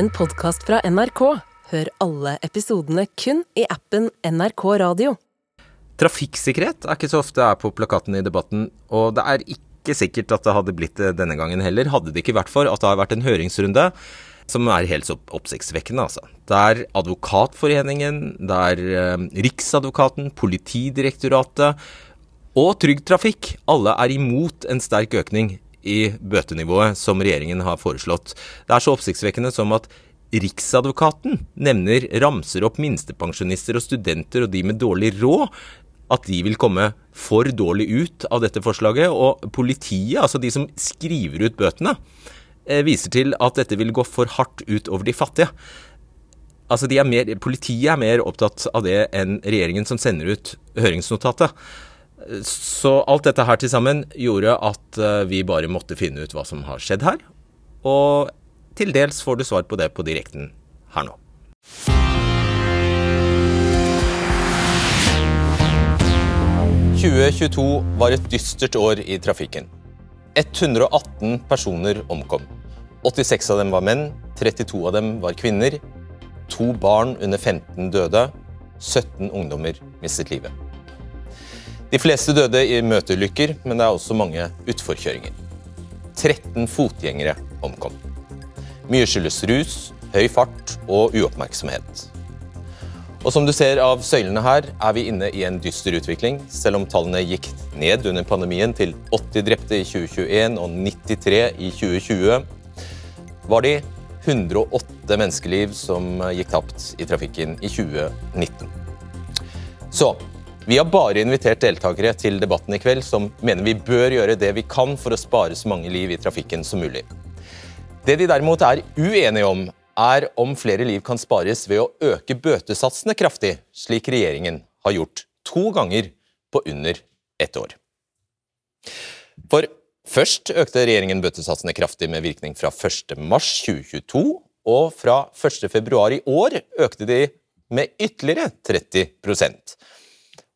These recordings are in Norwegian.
en podkast fra NRK. Hør alle episodene kun i appen NRK Radio. Trafikksikkerhet er ikke så ofte er på plakaten i debatten, og det er ikke sikkert at det hadde blitt det denne gangen heller, hadde det ikke vært for at det har vært en høringsrunde som er helt så oppsiktsvekkende, altså. Der Advokatforeningen, der er Riksadvokaten, Politidirektoratet og Trygg Trafikk alle er imot en sterk økning i bøtenivået som regjeringen har foreslått. Det er så oppsiktsvekkende som at Riksadvokaten nevner, ramser opp minstepensjonister og studenter og de med dårlig råd, at de vil komme for dårlig ut av dette forslaget. Og politiet, altså de som skriver ut bøtene, eh, viser til at dette vil gå for hardt ut over de fattige. Altså er mer, Politiet er mer opptatt av det enn regjeringen som sender ut høringsnotatet. Så alt dette her til sammen gjorde at eh, vi bare måtte finne ut hva som har skjedd her. Og til dels får du svar på det på direkten her nå. 2022 var et dystert år i trafikken. 118 personer omkom. 86 av dem var menn, 32 av dem var kvinner. To barn under 15 døde. 17 ungdommer mistet livet. De fleste døde i møteulykker, men det er også mange utforkjøringer. 13 fotgjengere omkom. Mye skyldes rus, høy fart og uoppmerksomhet. Og som du ser av søylene her, er vi inne i en dyster utvikling. Selv om tallene gikk ned under pandemien til 80 drepte i 2021 og 93 i 2020, var de 108 menneskeliv som gikk tapt i trafikken i 2019. Så vi har bare invitert deltakere til debatten i kveld som mener vi bør gjøre det vi kan for å spare så mange liv i trafikken som mulig. Det de derimot er uenige om, er om flere liv kan spares ved å øke bøtesatsene kraftig, slik regjeringen har gjort to ganger på under ett år. For først økte regjeringen bøtesatsene kraftig med virkning fra 1.3.2022, og fra 1.2 i år økte de med ytterligere 30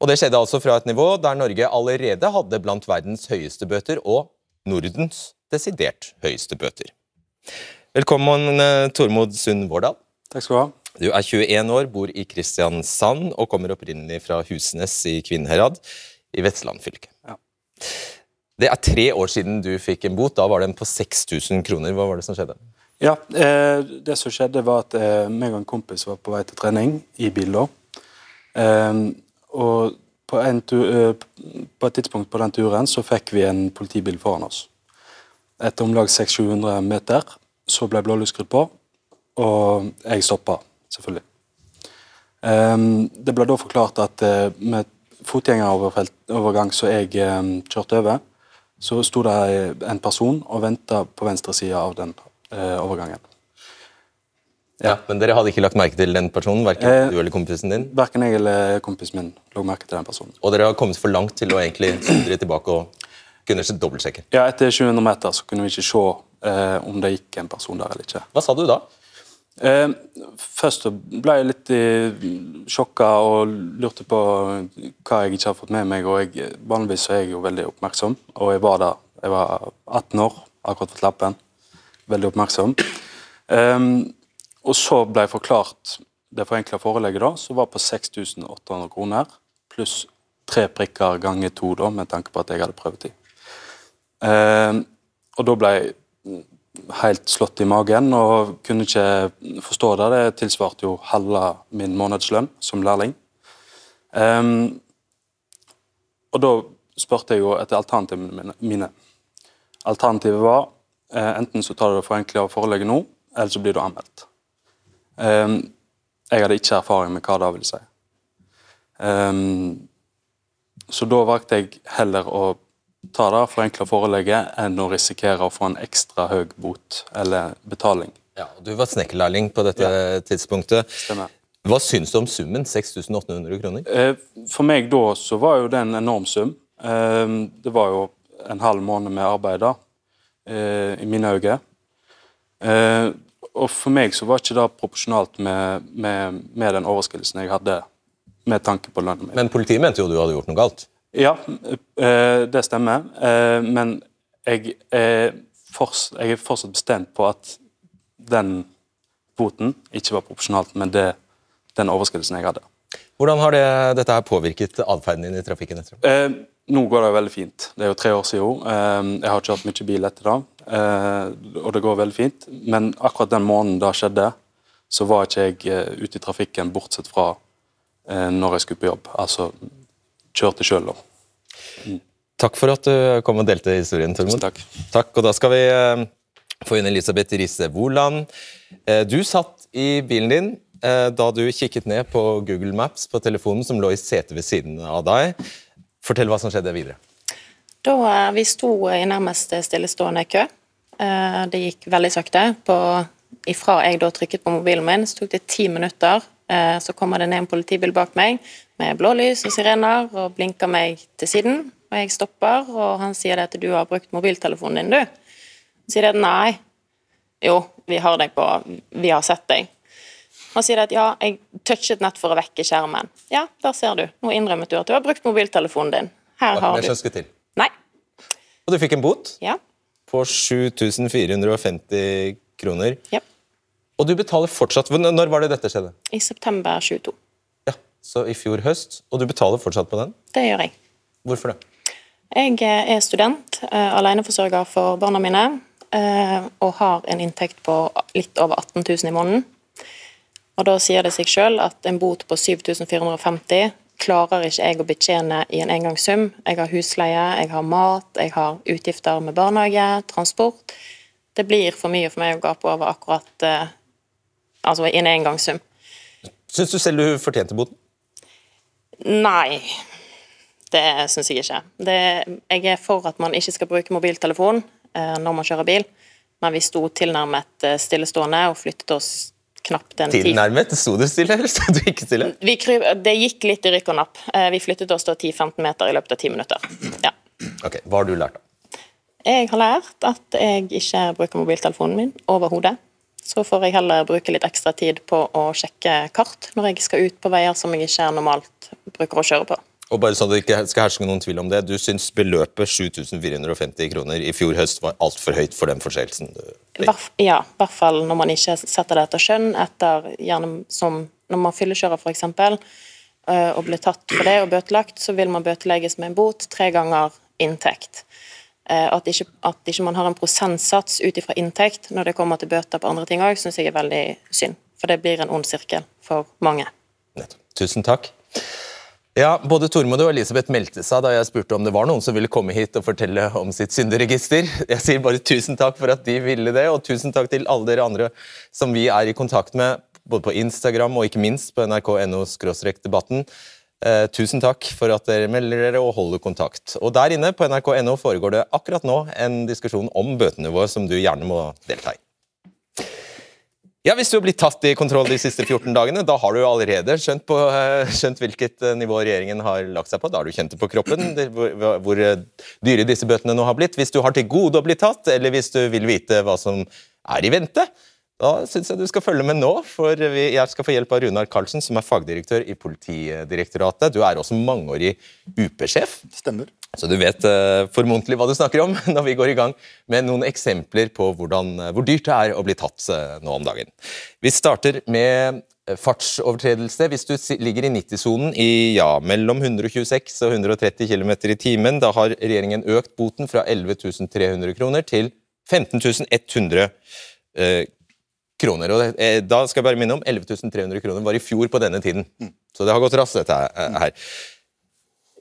Og Det skjedde altså fra et nivå der Norge allerede hadde blant verdens høyeste bøter og Nordens desidert høyeste bøter. Velkommen, eh, Tormod Sund Vårdal. Takk skal Du ha. Du er 21 år, bor i Kristiansand og kommer opprinnelig fra Husnes i Kvinnherad i Vestland fylke. Ja. Det er tre år siden du fikk en bot. Da var den på 6000 kroner. Hva var det som skjedde? Ja, eh, Det som skjedde, var at eh, meg og en kompis var på vei til trening i bil da. Eh, og på, eh, på, et tidspunkt på den turen så fikk vi en politibil foran oss. Etter om lag 600-700 meter så ble blålys skrudd på, og jeg stoppa, selvfølgelig. Um, det ble da forklart at uh, med fotgjengerovergang som jeg um, kjørte over, så sto det en person og venta på venstre side av den uh, overgangen. Ja. Men dere hadde ikke lagt merke til den personen? Verken eh, du eller kompisen din? Verken jeg eller kompisen min lå merke til den personen. Og dere har kommet for langt til å egentlig dere tilbake og kunne dobbeltsjekke? Ja, etter 700 meter så kunne vi ikke se eh, om det gikk en person der eller ikke. Hva sa du da? Eh, først ble jeg litt eh, sjokka og lurte på hva jeg ikke har fått med meg. og jeg, Vanligvis er jeg jo veldig oppmerksom, og jeg var da jeg var 18 år, akkurat fått lappen. Veldig oppmerksom. Eh, og så ble jeg forklart det forenkla forelegget, da, som var på 6800 kroner, pluss tre prikker ganger to, da, med tanke på at jeg hadde prøvetid. Eh, og da ble jeg helt slått i magen og kunne ikke forstå det. Det tilsvarte jo halve min månedslønn som lærling. Eh, og da spurte jeg jo etter alternativene mine. Alternativet var eh, enten så tar du det forenkla forelegget nå, eller så blir du anmeldt. Um, jeg hadde ikke erfaring med hva det vil si. Um, så da valgte jeg heller å ta det forenkla forelegget enn å risikere å få en ekstra høy bot eller betaling. Ja, Du var snekkerlærling på dette ja. tidspunktet. Stemmer. Hva syns du om summen? 6800 kroner? Eh, for meg da så var jo det en enorm sum. Eh, det var jo en halv måned med arbeid da, eh, i mine øyne. Og for meg så var ikke det proporsjonalt med, med, med den overskridelsen jeg hadde med tanke på lønnen min. Men politiet mente jo du hadde gjort noe galt? Ja, eh, det stemmer. Eh, men jeg er, fortsatt, jeg er fortsatt bestemt på at den boten ikke var proporsjonalt med det, den overskridelsen jeg hadde. Hvordan har det, dette her påvirket atferden din i trafikken? Eh, nå går det veldig fint. Det er jo tre år siden. Eh, jeg har kjørt mye bil etter det, eh, og det går veldig fint. Men akkurat den måneden det skjedde, så var ikke jeg eh, ute i trafikken bortsett fra eh, når jeg skulle på jobb. Altså kjørte sjøl, da. Takk for at du kom og delte historien, Tormod. Takk. Takk, og da skal vi eh, få inn Elisabeth Riise Woland. Eh, Du satt i bilen din eh, da du kikket ned på Google Maps på telefonen som lå i setet ved siden av deg. Fortell hva som skjedde videre. Da Vi sto i nærmest stillestående kø. Eh, Det gikk veldig sakte. På, ifra jeg da trykket på mobilen min, så tok det ti minutter. Eh, Så kommer det ned en politibil bak meg med blålys og sirener og blinker meg til siden. Og jeg stopper, og han sier at du har brukt mobiltelefonen din, du. Så sier at nei. Jo, vi har deg på Vi har sett deg. Han sier at ja, jeg touchet nett for å vekke skjermen. Ja, der ser du. Nå innrømmet du at du har brukt mobiltelefonen din. Her har du. Nei. Og du fikk en bot Ja. på 7450 kroner. ja. Og du betaler fortsatt Når når var det dette skjedde? I september 22. Ja, Så i fjor høst. Og du betaler fortsatt på den? Det gjør jeg. Hvorfor det? Jeg eh, er student, eh, aleneforsørger for barna mine, eh, og har en inntekt på litt over 18 000 i måneden. Og da sier det seg sjøl at en bot på 7450 klarer ikke jeg å betjene i en engangssum. Jeg har husleie, jeg har mat, jeg har utgifter med barnehage, transport. Det blir for mye for meg å gape over akkurat eh, altså i en engangssum. Syns du selv du fortjente boten? Nei, det syns jeg ikke. Det, jeg er for at man ikke skal bruke mobiltelefon eh, når man kjører bil, men vi sto tilnærmet eh, stillestående og flyttet oss knapt en tid. Tilnærmet? Sto du stille, eller sto du ikke stille? Vi kry, det gikk litt i rykk og napp. Eh, vi flyttet oss da 10-15 meter i løpet av 10 minutter. Ja. Ok, Hva har du lært, da? Jeg har lært at jeg ikke bruker mobiltelefonen min overhodet. Så får jeg heller bruke litt ekstra tid på å sjekke kart når jeg skal ut på veier som jeg ikke normalt bruker å kjøre på. Og bare sånn at det ikke skal herske noen tvil om det, Du syns beløpet 7450 kroner i fjor høst var altfor høyt for den forseelsen? Ja, i hvert fall når man ikke setter det etter skjønn, etter gjerne som når man fyllekjører f.eks. og blir tatt for det og bøtelagt, så vil man bøtelegges med en bot tre ganger inntekt. Eh, At ikke, at ikke man har en prosentsats ut ifra inntekt når det kommer til bøter på andre ting òg, syns jeg er veldig synd. For det blir en ond sirkel for mange. Nettopp. Tusen takk. Ja, Både Tormod og Elisabeth meldte seg da jeg spurte om det var noen som ville komme hit og fortelle om sitt synderegister. Jeg sier bare tusen takk for at de ville det, og tusen takk til alle dere andre som vi er i kontakt med, både på Instagram og ikke minst på nrk.no debatten. Eh, tusen takk for at dere melder dere og holder kontakt. Og Der inne på nrk.no foregår det akkurat nå en diskusjon om bøtenivået som du gjerne må delta i. Ja, Hvis du har blitt tatt i kontroll de siste 14 dagene, da har du allerede skjønt, på, eh, skjønt hvilket eh, nivå regjeringen har lagt seg på. Da har du kjent det på kroppen hvor, hvor eh, dyre disse bøtene nå har blitt. Hvis du har til gode å bli tatt, eller hvis du vil vite hva som er i vente, da syns jeg du skal følge med nå. For jeg skal få hjelp av Runar Karlsen, som er fagdirektør i Politidirektoratet. Du er også mangeårig UP-sjef. Stemmer. Så du vet uh, formodentlig hva du snakker om når vi går i gang med noen eksempler på hvordan, eh, hvor dyrt det er å bli tatt eh, nå om dagen. Vi starter med fartsovertredelse. Hvis du ligger i 90-sonen i ja, mellom 126 og 130 km i timen, da har regjeringen økt boten fra 11 300 kroner til 15 100 eh, kroner. Og det, eh, da skal jeg bare minne om 11.300 kroner var i fjor på denne tiden. Så det har gått raskt, dette eh, her.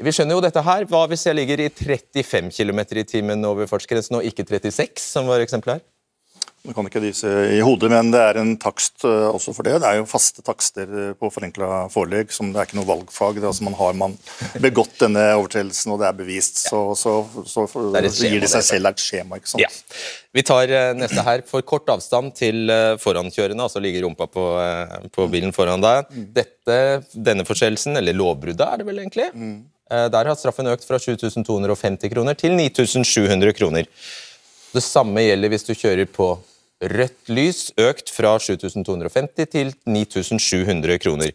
Vi skjønner jo dette her. Hva hvis jeg ligger i 35 km i timen over fartsgrensen og ikke 36, som var eksempelet her? Nå kan ikke disse i hodet, men det er en takst eh, også for det. Det er jo faste takster eh, på forenkla forelegg. som Det er ikke noe valgfag. Det er altså man Har man begått denne overtredelsen og det er bevist, så, så, så, Det så gir de det seg selv et skjema. ikke sant? Ja. Vi tar eh, neste her. For kort avstand til forankjørende, altså ligger rumpa på, på bilen foran deg. Dette, denne forseelsen, eller lovbruddet er det vel egentlig, mm. der har straffen økt fra 7250 kroner til 9700 kroner. Det samme gjelder hvis du kjører på rødt lys, økt fra 7250 til 9700 kroner.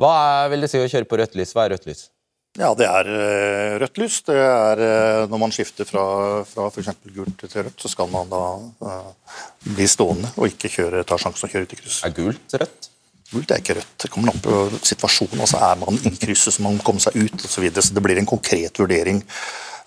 Hva er, vil det si å kjøre på rødt lys? Hva er rødt lys? Ja, det er eh, rødt lys. Det er eh, Når man skifter fra, fra f.eks. gult til rødt, så skal man da uh, bli stående og ikke kjøre, ta sjansen å kjøre ut i kryss. Er gult rødt? Gult er ikke rødt. Det kommer an på situasjonen. altså Er man i krysset, så man må komme seg ut osv. Så, videre. så det blir en konkret vurdering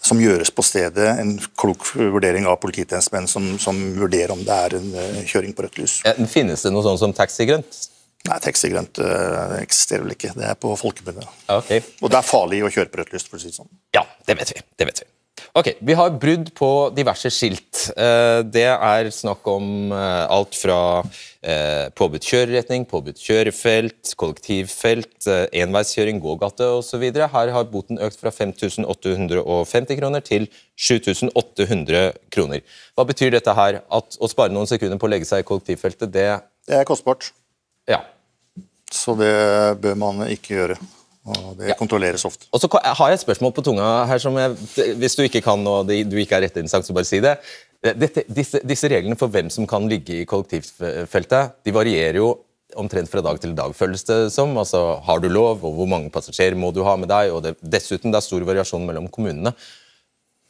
som gjøres på stedet. En klok vurdering av polititjenestemenn som, som, vurderer om det er en uh, kjøring på rødt lys. Ja, finnes det noe sånt som taxigrønt? Nei, taxigrønt uh, eksisterer vel ikke. Det er på folkemunne. Okay. Og det er farlig å kjøre på rødt lys, for å si det sånn. Ja, det vet vi. Det vet vi. Ok, Vi har brudd på diverse skilt. Eh, det er snakk om eh, alt fra påbudt kjøreretning, påbudt kjørefelt, kollektivfelt, enveiskjøring, gågate osv. Her har boten økt fra 5850 kroner til 7800 kroner. Hva betyr dette her? At å spare noen sekunder på å legge seg i kollektivfeltet, det Det er kostbart. Ja. Så det bør man ikke gjøre. Og Det ja. kontrolleres ofte. Og så har jeg et spørsmål på tunga her som jeg, Hvis du ikke kan og du ikke er retteinstans, så bare si det. Dette, disse, disse, reglene for hvem som kan ligge i kollektivfeltet, de varierer jo omtrent fra dag til dag, føles det som. Altså, Har du lov, og hvor mange passasjerer må du ha med deg? og det, Dessuten det er stor variasjon mellom kommunene.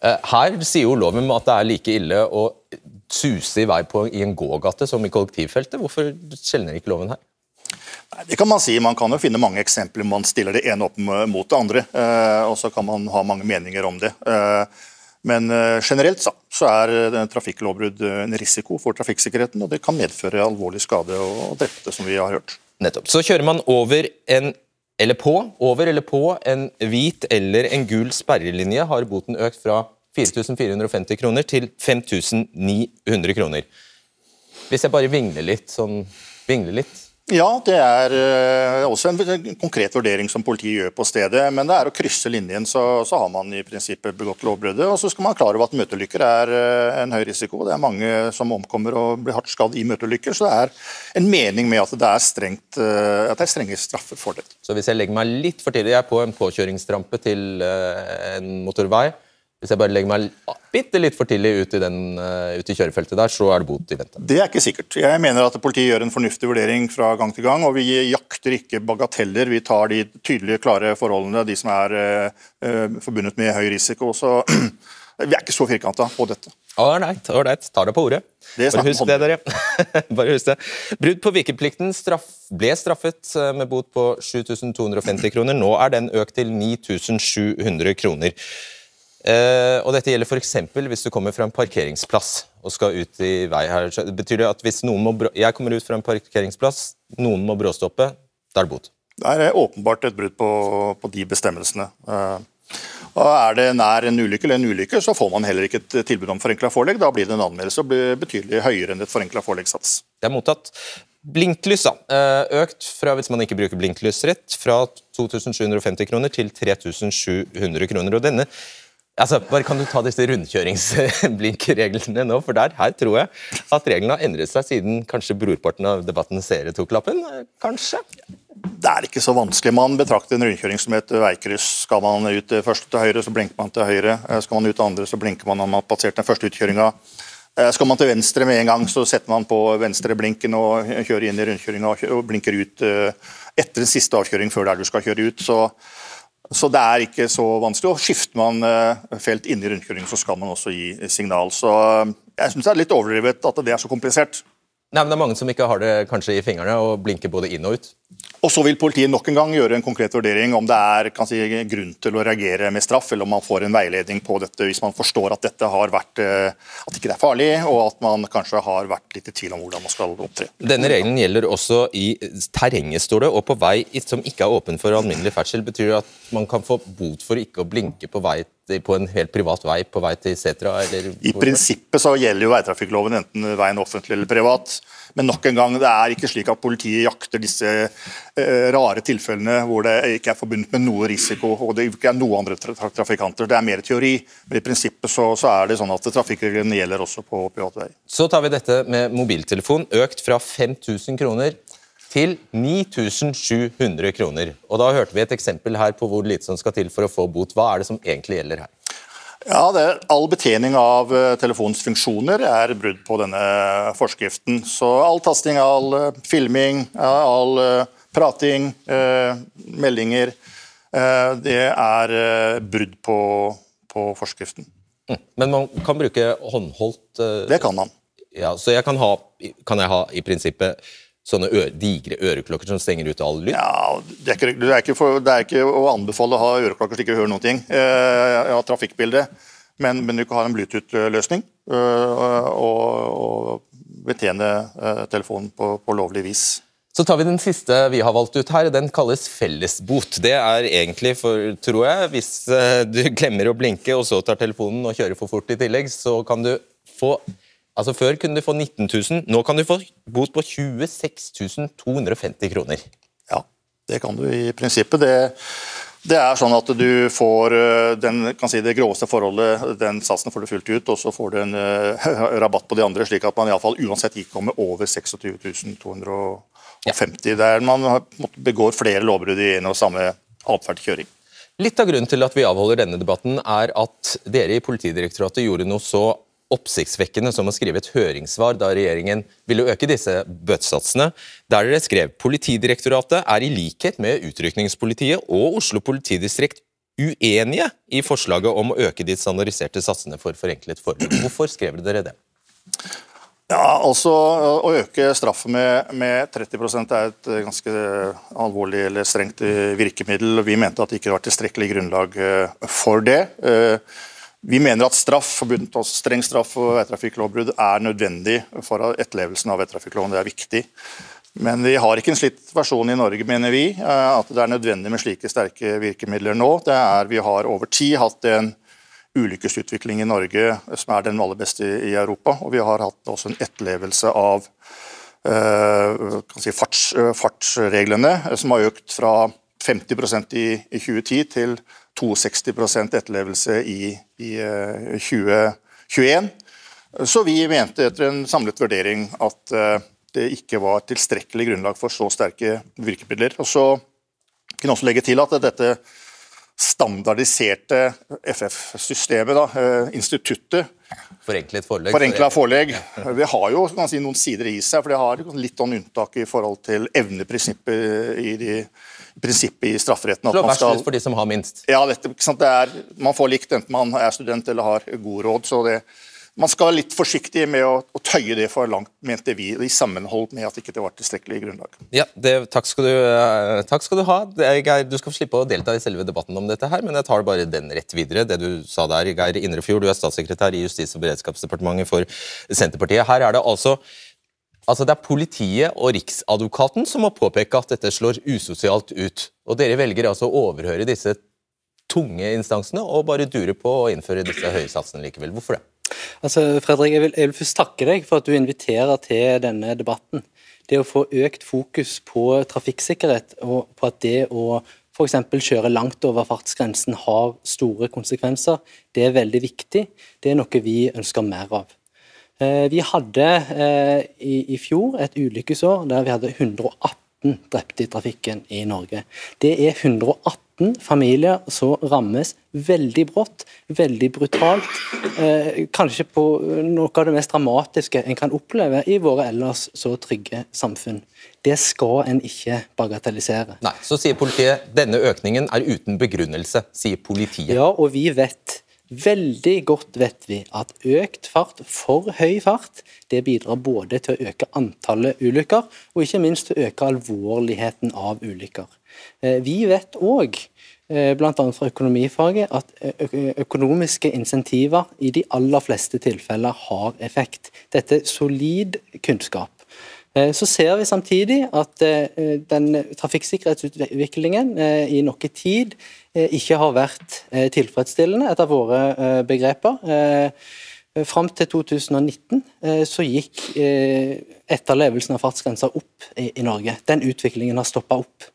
Eh, her sier jo loven at det er like ille å suse i vei på, i en gågate som i kollektivfeltet. Hvorfor skjelner ikke loven her? Det kan Man si. Man kan jo finne mange eksempler man stiller det ene opp mot det andre. Eh, og så kan man ha mange meninger om det. Eh, men eh, generelt så er trafikklovbrudd en risiko for trafikksikkerheten, og det kan medføre alvorlig skade og drepte, som vi har hørt. Nettopp. Så kjører man over en eller på, over eller på en hvit eller en gul sperrelinje, har boten økt fra 4450 kroner til 5900 kroner. Hvis jeg bare vingler litt, sånn, vingler litt ja, det er uh, også en konkret vurdering som politiet gjør på stedet. Men det er å krysse linjen, så, så har man i prinsippet begått lovbruddet. Og så skal man klare over at møteulykker er uh, en høy risiko. Det er mange som omkommer og blir hardt skadd i møteulykker. Så det er en mening med at det er, strengt, uh, at det er strenge straffer for det. Så hvis jeg legger meg litt for tidlig, jeg er på en påkjøringstrampe til en motorvei hvis jeg bare legger meg bitte litt for tidlig ut i, den, uh, ut i, kjørefeltet der, så er det bot i vente. Det er ikke sikkert. Jeg mener at politiet gjør en fornuftig vurdering fra gang til gang. Og vi jakter ikke bagateller. Vi tar de tydelige, klare forholdene, de som er uh, forbundet med høy risiko. Så vi er ikke så firkanta på dette. Ålreit, ålreit. Tar det på ordet. Det Bare husk det, dere. Bare husk det. Brudd på vikeplikten straff, ble straffet med bot på 7250 kroner. Nå er den økt til 9700 kroner. Eh, og Dette gjelder f.eks. hvis du kommer fra en parkeringsplass og skal ut i vei her. Så betyr det at hvis noen må, Jeg kommer ut fra en parkeringsplass, noen må bråstoppe, da er det bot? Det er åpenbart et brudd på, på de bestemmelsene. Eh, og Er det nær en ulykke eller en ulykke, så får man heller ikke et tilbud om forenkla forelegg. Da blir det en anmeldelse og blir betydelig høyere enn et forenkla foreleggsats. Det er mottatt. Blinklys da, eh, økt fra hvis man ikke bruker blinklysrett, fra 2750 kroner til 3700 kroner. og denne Altså, bare Kan du ta disse rundkjøringsblinkreglene nå? For der, her tror jeg at reglene har endret seg siden kanskje brorparten av debatten seere tok lappen? Kanskje? Det er ikke så vanskelig. Man betrakter en rundkjøring som et veikryss. Skal man ut først til høyre, så blinker man til høyre. Eh, skal man ut til andre, så blinker man når man har passert den første utkjøringa. Eh, skal man til venstre med en gang, så setter man på venstreblinken og kjører inn i rundkjøringa og blinker ut eh, etter den siste avkjøring før der du skal kjøre ut. Så så det er ikke så vanskelig. og Skifter man eh, felt inne i rundkjøringen, så skal man også gi signal. Så eh, jeg syns det er litt overdrevet at det er så komplisert. Nei, men Det er mange som ikke har det kanskje i fingrene og blinker både inn og ut. Og Så vil politiet nok en gang gjøre en konkret vurdering om det er si, grunn til å reagere med straff, eller om man får en veiledning på dette hvis man forstår at dette har vært, eh, at ikke det er farlig, og at man kanskje har vært litt i tvil om hvordan man skal opptre. Denne regelen gjelder også i terrenget, står det, og på vei som ikke er åpen for alminnelig ferdsel. Betyr det at man kan få bot for ikke å blinke på vei på en helt privat vei på vei til setra? I prinsippet så gjelder jo veitrafikkloven enten veien offentlig eller privat. Men nok en gang, det er ikke slik at politiet jakter disse eh, rare tilfellene hvor det ikke er forbundet med noe risiko og det ikke er noen andre tra trafikanter. Det er mer teori, men i prinsippet så, så er det sånn at trafikkreglene gjelder også på privat vei. Så tar vi dette med mobiltelefon, økt fra 5000 kroner til 9700 kroner. Og Da hørte vi et eksempel her på hvor lite som skal til for å få bot. Hva er det som egentlig gjelder her? Ja, det er All betjening av eh, telefonens funksjoner er brudd på denne forskriften. Så all tasting, all eh, filming, all eh, prating, meldinger, Det er brudd på, på forskriften. Mm. Men man kan bruke håndholdt Det kan man. Ja, Så jeg kan, ha, kan jeg ha i prinsippet sånne øre, digre øreklokker som stenger ut all lyd? Ja, det er, ikke, det, er for, det er, ikke å anbefale å ha øreklokker så du ikke hører noen ting. Eh, ja, trafikkbildet, men, men, du kan ha en Bluetooth-løsning øh, og, og, betjene øh, telefonen på, på, lovlig vis. Så tar vi den siste vi har valgt ut her. Den kalles fellesbot. Det er egentlig for, tror jeg, hvis du glemmer å blinke og så tar telefonen og kjører for fort i tillegg, så kan du få Altså Før kunne du få 19 000, nå kan du få bot på 26 250 kroner. Ja, det kan du i prinsippet. Det, det er sånn at du får eh, den, kan si det groveste forholdet, den satsen får du fullt ut, og så får du en uh, rabatt på de andre, slik at man i fall uansett ikke kommer over 26 250. Ja. Der man begår flere lovbrudd i en og samme atferd kjøring. Litt av grunnen til at vi avholder denne debatten, er at dere i Politidirektoratet gjorde noe så oppsiktsvekkende som å skrive et høringssvar da regjeringen ville øke disse bøtesatsene, der dere skrev Politidirektoratet er i likhet med Utrykningspolitiet og Oslo politidistrikt uenige i forslaget om å øke de standardiserte satsene for forenklet forhold. Hvorfor skrev dere det? Ja, altså Å øke straffen med, med 30% er et ganske alvorlig eller strengt virkemiddel. Vi mente at det ikke var tilstrekkelig grunnlag eh, for det. Vi mener at straff, forbundet også streng straff for veitrafikklovbrudd er nødvendig for etterlevelsen av veitrafikkloven. Det er viktig. Men vi har ikke en slitt versjon i Norge, mener vi. Eh, at det er nødvendig med slike sterke virkemidler nå. Det er, vi har over tid hatt en ulykkesutvikling i Norge som er den aller beste i Europa. Og vi har hatt også en etterlevelse av uh, si, farts, fartsreglene, som har økt fra 50 i, i 2010 til 62% etterlevelse i, i 2021. Eh, Så vi mente etter en samlet vurdering at eh, det ikke var tilstrekkelig grunnlag for så sterke virkemidler. Og så kunne jeg også legge til at dette standardiserte FF-systemet, eh, instituttet Forenklet forelegg. Forenkla forelegg. Det har jo si, noen sider i seg, for det har litt sånn unntak i forhold til evneprinsippet i de prinsippet i strafferetten. Slå verst ut for de som har minst. Ja, dette, det er, Man får likt enten man er student eller har god råd. så det, Man skal være litt forsiktig med å, å tøye det for langt, mente vi, i sammenhold med at det ikke var tilstrekkelig grunnlag. Ja, det, takk, skal du, uh, takk, skal du, ha. Geir, du skal slippe å delta i selve debatten om dette, her, men jeg tar bare den rett videre. Det du sa der, Geir Indrefjord, du er statssekretær i Justis- og beredskapsdepartementet for Senterpartiet. Her er det altså Altså Det er politiet og Riksadvokaten som må påpeke at dette slår usosialt ut. Og Dere velger altså å overhøre disse tunge instansene og bare dure på å innføre disse høye satsene likevel. Hvorfor det? Altså, Fredrik, jeg vil, jeg vil først takke deg for at du inviterer til denne debatten. Det å få økt fokus på trafikksikkerhet og på at det å f.eks. kjøre langt over fartsgrensen har store konsekvenser, det er veldig viktig. Det er noe vi ønsker mer av. Eh, vi hadde eh, i, fjor et ulykkesår der vi hadde 118 drepte i trafikken i Norge. Det er 118 familier som rammes veldig brått, veldig brutalt. Eh, kanskje på noe av det mest dramatiske en kan oppleve i våre ellers så trygge samfunn. Det skal en ikke bagatellisere. Nei, Så sier politiet denne økningen er uten begrunnelse, sier politiet. Ja, og vi vet Veldig godt vet vi at økt fart, for høy fart, det bidrar både til å øke antallet ulykker, og ikke minst til å øke alvorligheten av ulykker. Eh, vi vet òg, eh, bl.a. fra økonomifaget, at økonomiske insentiver i de aller fleste tilfeller har effekt. Dette er solid kunnskap. Eh, så ser vi samtidig at eh, den trafikksikkerhetsutviklingen eh, i noe tid ikke har vært tilfredsstillende, etter våre begreper. Fram til 2019 så gikk etterlevelsen av fartsgrenser opp i Norge. Den utviklingen har stoppa opp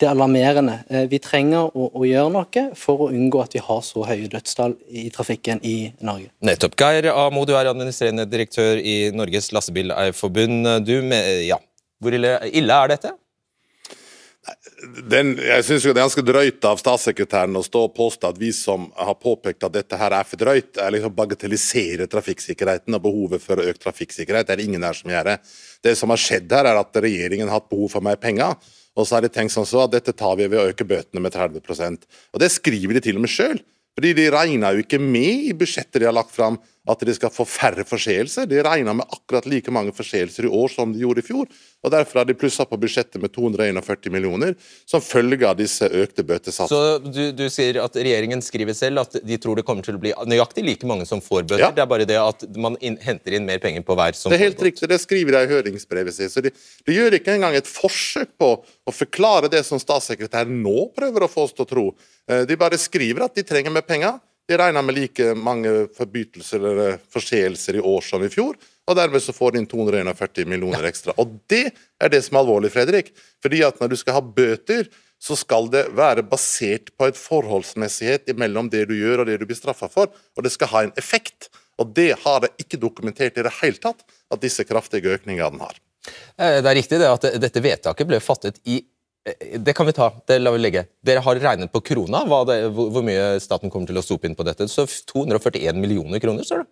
det er alarmerende. Eh, vi trenger å, å, gjøre noe for å unngå at vi har så høye dødstall i trafikken i Norge. Nettopp. Geir Amo, du er administrerende direktør i Norges Lastebileierforbund. Du, ja. Hvor ille, ille er dette? Den, jeg synes det er ganske drøyt av statssekretæren å stå og påstå at vi som har påpekt at dette her er for drøyt, er liksom bagatellisere trafikksikkerheten og behovet for økt trafikksikkerhet. Det er ingen her som gjør det. Det som har skjedd her, er at regjeringen har hatt behov for mer penger Og så har de tenkt sånn så at dette tar vi ved å øke bøtene med 30% Og det skriver de til og med sjøl. Fordi de regner jo ikke med i budsjettet de har lagt fram at de skal få færre forseelser. De regner med akkurat like mange forseelser i år som de gjorde i fjor. og Derfor har de plussa på budsjettet med 241 millioner som følge av disse økte bøtesatsene. Så du, du, sier at regjeringen skriver selv at de tror det kommer til å bli nøyaktig like mange som får bøter. Ja. Det er bare det at man inn, henter inn mer penger på hver som får Det er helt riktig, det skriver de i høringsbrevet sitt. Så de, de gjør ikke engang et forsøk på å forklare det som statssekretæren nå prøver å få oss til å tro. Eh, De bare skriver at de trenger mer penger. De regner med like mange forbrytelser eller forseelser i år som i fjor, og dermed så får de inn 241 millioner ekstra. Og det er det som er alvorlig, Fredrik. Fordi at når du skal ha bøter, så skal det være basert på et forholdsmessighet mellom det du gjør og det du blir straffa for, og det skal ha en effekt. Og det har det ikke dokumentert i det hele tatt at disse kraftige økningene den har. Eh, Det er riktig det at dette vedtaket ble fattet i det kan vi ta, det lar vi legge. Dere har regnet på krona, det, hvor, mye staten kommer til å sope inn på dette. Så 241 millioner kroner, står det.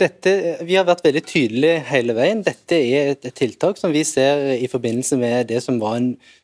Dette, vi har vært veldig tydelige hele veien. Dette er et, tiltak som vi ser i forbindelse med det som var en eh,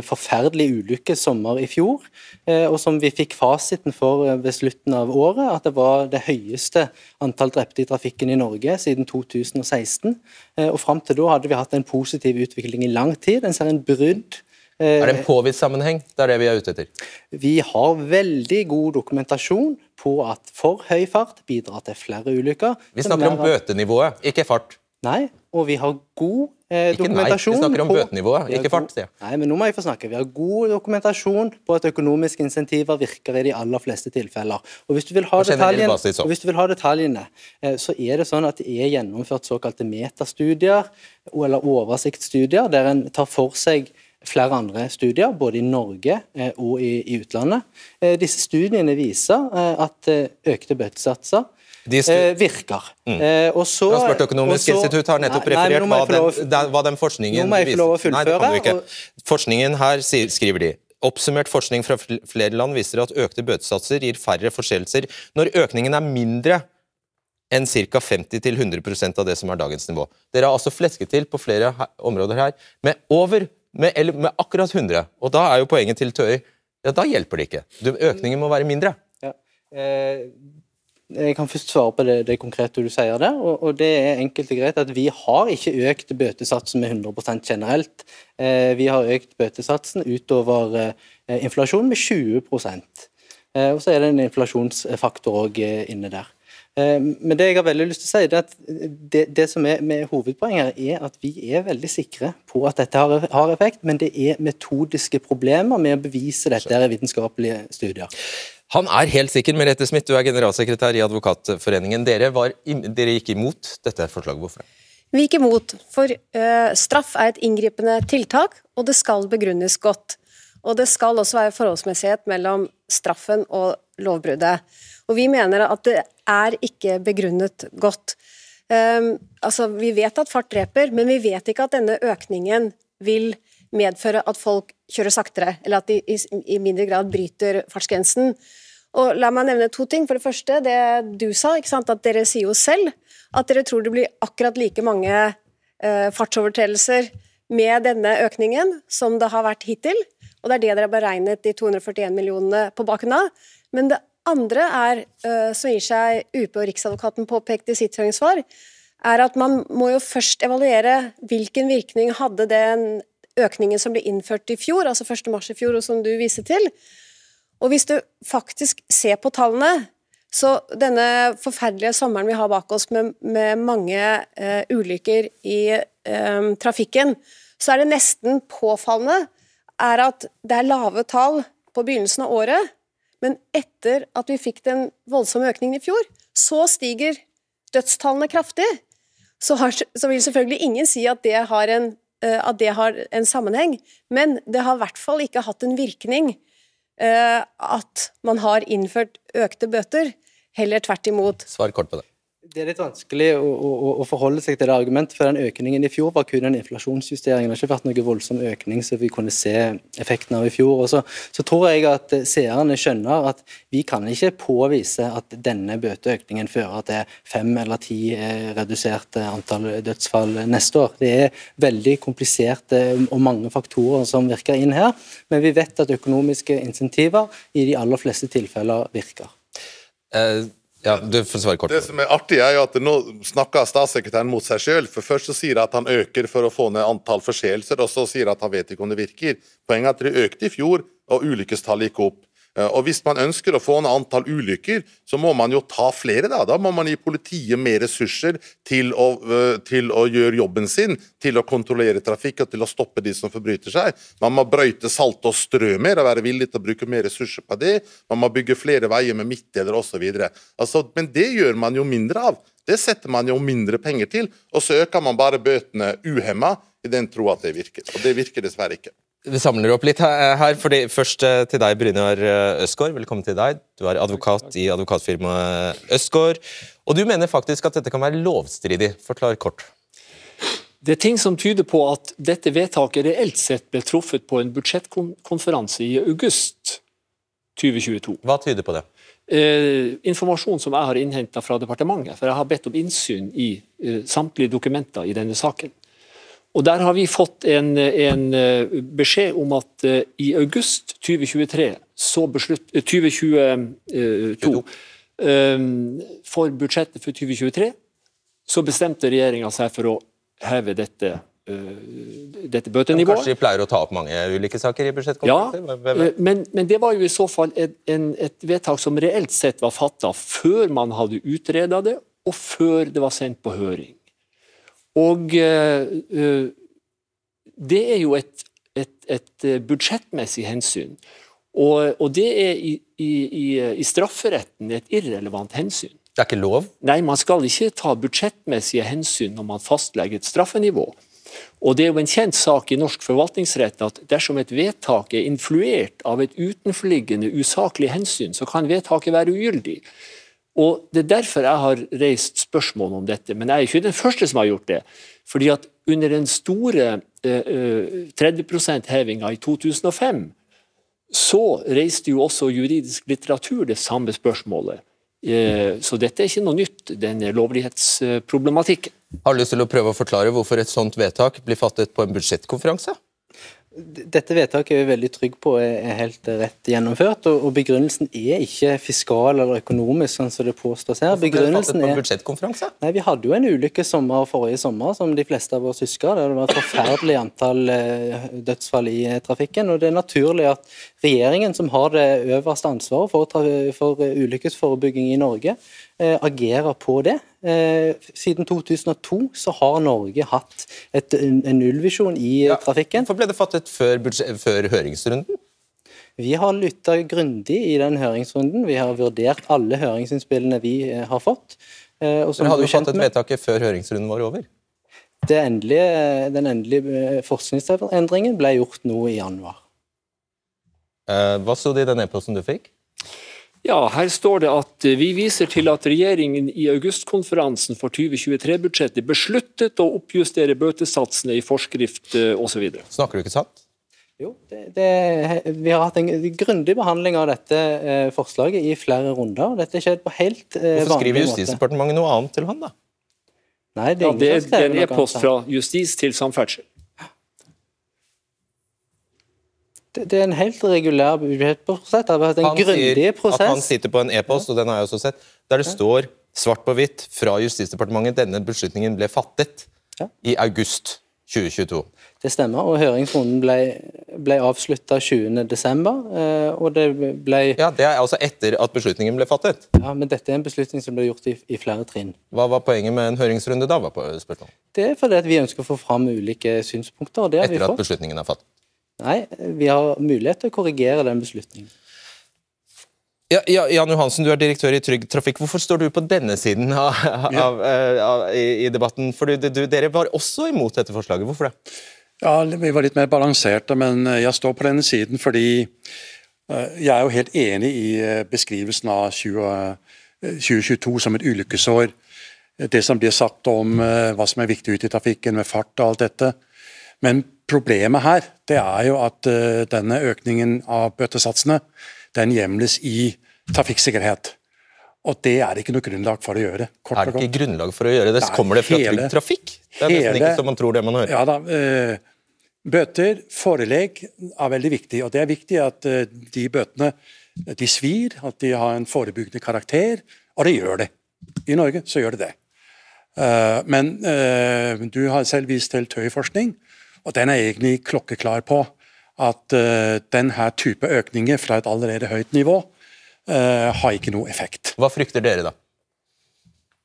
forferdelig ulykke sommer i fjor, eh, og som vi fikk fasiten for eh, ved slutten av året, at det var det høyeste antall drepte i trafikken i Norge siden 2016. Eh, og Fram til da hadde vi hatt en positiv utvikling i lang tid. En ser en brudd. eh, Er det en påvist sammenheng? Det er det vi er ute etter. vi har veldig god dokumentasjon på at for høy fart bidrar til flere ulykker. Vi snakker om bøtenivået, ikke fart. Nei, og vi har god eh, Ikke nei, vi snakker om bøtenivået, ikke fart, sier jeg. Nei, men nå må jeg få snakke. Vi har god dokumentasjon på at økonomiske insentiver virker i de aller fleste tilfeller. Og hvis du vil ha, detaljen, hvis du vil ha detaljene, eh, så er det sånn at det er gjennomført såkalte metastudier, eller oversiktsstudier, der en tar for seg flere andre studier, både i Norge eh, og i, i utlandet. Eh, disse studiene viser at økte bøtesatser eh, virker. Eh, og så, Transportøkonomisk institutt har nettopp Nei, referert nei, hva den, den, hva den forskningen Nå må jeg få lov å fullføre. Nei, det kan du ikke. og- Forskningen her, skriver de, oppsummert forskning fra flere land viser at økte bøtesatser gir færre forseelser når økningen er mindre enn ca. 50-100% av det som er dagens nivå. Dere har altså flesket til på flere her, områder her med over, med, eller med akkurat 100. Og da er jo poenget til Tøy ja, da hjelper det ikke. Du, økningen må være mindre. Ja. Eh, jeg kan først svare på det, det konkrete du sier der. og, og Det er enkelt og greit at vi har ikke økt bøtesatsen med 100% generelt. Eh, vi har økt bøtesatsen utover eh, inflasjon med 20 eh, Og så er det en inflasjonsfaktor òg eh, inne der. Eh, Men det jeg har veldig lyst til å si, er at det, det som er med hovedpoenget, er at vi er veldig sikre på at dette har, har effekt, men det er metodiske problemer med å bevise dette i vitenskapelige studier. Han er helt sikker. Merete Smith, du er generalsekretær i Advokatforeningen. Dere, var, dere gikk imot dette forslaget. Hvorfor? Vi gikk imot, for eh, straff er et inngripende tiltak, og det skal begrunnes godt. Og det skal også være forholdsmessighet mellom straffen og lovbruddet. Og vi mener at det er ikke begrunnet godt. Um, altså, vi vet at fart dreper, men vi vet ikke at denne økningen vil medføre at folk kjører saktere, eller at de i, i mindre grad bryter fartsgrensen. Og La meg nevne to ting. For det første, det du sa, at dere sier jo selv at dere tror det blir akkurat like mange eh, fartsovertredelser med denne økningen som det har vært hittil. Og det er det dere har beregnet de 241 millionene på baken av. Men det andre er, eh, som gir seg UP og Riksadvokaten påpekte i sitt høringssvar, er at man må jo først evaluere hvilken virkning hadde den økningen som ble innført i fjor, altså 1. mars i fjor, og som du viser til. Og hvis du faktisk ser på tallene, så denne forferdelige sommeren vi har bak oss med, med mange uh, ulykker i uh, trafikken, så er det nesten påfallende er at det er lave tall på begynnelsen av året, men etter at vi fikk den voldsomme økningen i fjor, så stiger dødstallene kraftig. Så, har, så vil selvfølgelig ingen si at det, har en, at det har en sammenheng, men det har i hvert fall ikke hatt en virkning eh, at man har innført økte bøter. Heller tvert imot. Svar kort på det. Det er litt vanskelig å, å, å, forholde seg til det argumentet, for den økningen i fjor var kun en inflasjonsjustering. Det har ikke vært noe voldsom økning som vi kunne se effekten av i fjor. Og så, så tror jeg at seerne skjønner at vi kan ikke påvise at denne bøteøkningen fører til fem eller ti eh, reduserte antall dødsfall neste år. Det er veldig kompliserte og mange faktorer som virker inn her, men vi vet at økonomiske insentiver i de aller fleste tilfeller virker. Uh ja, du får svare kort. Det som er artig, er jo at nå snakker statssekretæren mot seg sjøl. For først så sier han at han øker for å få ned antall forseelser, og så sier han at han vet ikke om det virker. Poenget er at det økte i fjor, og ulykkestallet gikk opp. Eh, og Hvis man ønsker å få ned antall ulykker, så må man jo ta flere. Da Da må man gi politiet mer ressurser til å, eh, til å gjøre jobben sin, til å kontrollere trafikk og til å stoppe de som forbryter seg. Man må brøyte salt og strø mer og være villig til å bruke mer ressurser på det. Man må bygge flere veier med midtdeler osv. Altså, men det gjør man jo mindre av. Det setter man jo mindre penger til, og så øker man bare bøtene uhemma i den tro at det virker. Og det virker dessverre ikke. Vi samler opp litt her. fordi Først eh, til deg, Brynjar eh, Østgaard. Velkommen til deg. Du er advokat i advokatfirmaet Østgaard. Og du mener faktisk at dette kan være lovstridig. Forklar kort. Det er ting som tyder på at dette vedtaket reelt sett ble truffet på en budsjettkonferanse i august 2022. Hva tyder på det? Eh, informasjon som jeg har innhenta fra departementet. For jeg har bedt om innsyn i eh, samtlige dokumenter i denne saken. Og Der har vi fått en, en eh, beskjed om at uh, i august 2023, så beslutt, 2022, um, for budsjettet for 2023, så bestemte regjeringa seg for å heve dette, dette bøtenivået. Kanskje de pleier å ta opp mange ulike saker i budsjettkonferanser? Ja, men, men, det var jo i så fall et, en, et vedtak som reelt sett var fatta før man hadde utreda det, og før det var sendt på høring. Og eh, eh, det er jo et, et, et eh, budsjettmessig hensyn. Og, og det er i, i, i, strafferetten et irrelevant hensyn. Det er ikke lov? Nei, man skal ikke ta budsjettmessige hensyn når man fastlegger et straffenivå. Og Det er jo en kjent sak i norsk forvaltningsrett at dersom et vedtak er influert av et utenforliggende usaklig hensyn, så kan vedtaket være ugyldig. Og Det er derfor jeg har reist spørsmål om dette, men jeg er ikke den første som har gjort det. Fordi at under den store eh, 30 eh, %-hevinga i 2005, så reiste jo også juridisk litteratur det samme spørsmålet. Eh, så dette er ikke noe nytt, denne lovlighetsproblematikken. Har du lyst til å prøve å forklare hvorfor et sånt vedtak blir fattet på en budsjettkonferanse? Dette vedtaket er vi veldig trygg på er helt rett gjennomført. og Begrunnelsen er ikke fiskal eller økonomisk, sånn som det påstås her. Begrunnelsen er? Nei, Vi hadde jo en ulykkessommer forrige sommer, som de fleste av oss husker. Der det var et forferdelig antall eh, dødsfall i eh, trafikken. og Det er naturlig at regjeringen, som har det øverste ansvaret for, for ulykkesforebygging i Norge, agerer på det. Eh, siden 2002 så har Norge hatt et, en nullvisjon i ja, trafikken. Hvorfor ble det fattet før, før høringsrunden? Vi har lytta grundig i den høringsrunden. Vi har vurdert alle høringsinnspillene vi eh, har fått. Og Dere hadde jo fattet vedtaket før høringsrunden var over? Endelige, den endelige forskningsendringen ble gjort nå i januar. Hva sto det i den e-posten du fikk? Ja, her står det at eh, vi viser til at regjeringen i augustkonferansen for 2023-budsjettet besluttet å oppjustere bøtesatsene i forskrift eh, osv. Snakker du ikke sant? Jo, det, det, vi har hatt en grundig behandling av dette eh, forslaget i flere runder. Dette skjedde på helt eh, Hvorfor skriver Justisdepartementet noe annet til han, da? Nei, det er, ja, det er en e-post fra justis til samferdsel. Det, det er en helt regulær budsjettprosess. Det har vært en han grundig prosess. At han sitter på en e-post, og den har jeg også sett, der det står svart på hvitt fra Justisdepartementet denne beslutningen ble fattet ja. i august 2022. Det stemmer, og høringsrunden ble, ble avslutta 20.12. Eh, og det ble Ja, Det er altså etter at beslutningen ble fattet? Ja, men dette er en beslutning som ble gjort i, i flere trinn. Hva var poenget med en høringsrunde da? var på spørsmålet? Det er fordi at vi ønsker å få fram ulike synspunkter. og det har etter vi fått. Etter at beslutningen er fattet? Nei, vi har mulighet til å korrigere den beslutningen. Ja, ja, Jan Johansen, du er direktør i Trygg Trafikk. Hvorfor står du på denne siden av, av, eh, av, i, i, debatten? For du, du, Dere var også imot dette forslaget. Hvorfor det? Ja, Vi var litt mer balanserte, men eh, jeg står på denne siden fordi uh, jeg er jo helt enig i beskrivelsen av 20, 2022 som et ulykkesår. det som blir sagt om eh, hva som er viktig ute i trafikken med fart og alt dette. Men problemet her det er jo at uh, denne økningen av bøtesatsene den hjemles i trafikksikkerhet. Og det er det ikke noe grunnlag for å gjøre. er det ikke grunnlag for å gjøre det? Kommer det fra hele, Trygg Trafikk? Det er nesten ikke som man tror det man hører. Ja da, uh, Bøter, forelegg, er veldig viktig. Og det er viktig at uh, de bøtene de svir, at de har en forebyggende karakter. Og det gjør det. I Norge så gjør det det. Men du har selv vist til Tøy-forskning og den er egentlig klokkeklar på at uh, denne type økninger fra et allerede høyt nivå uh, har ikke noe effekt. Hva frykter dere, da?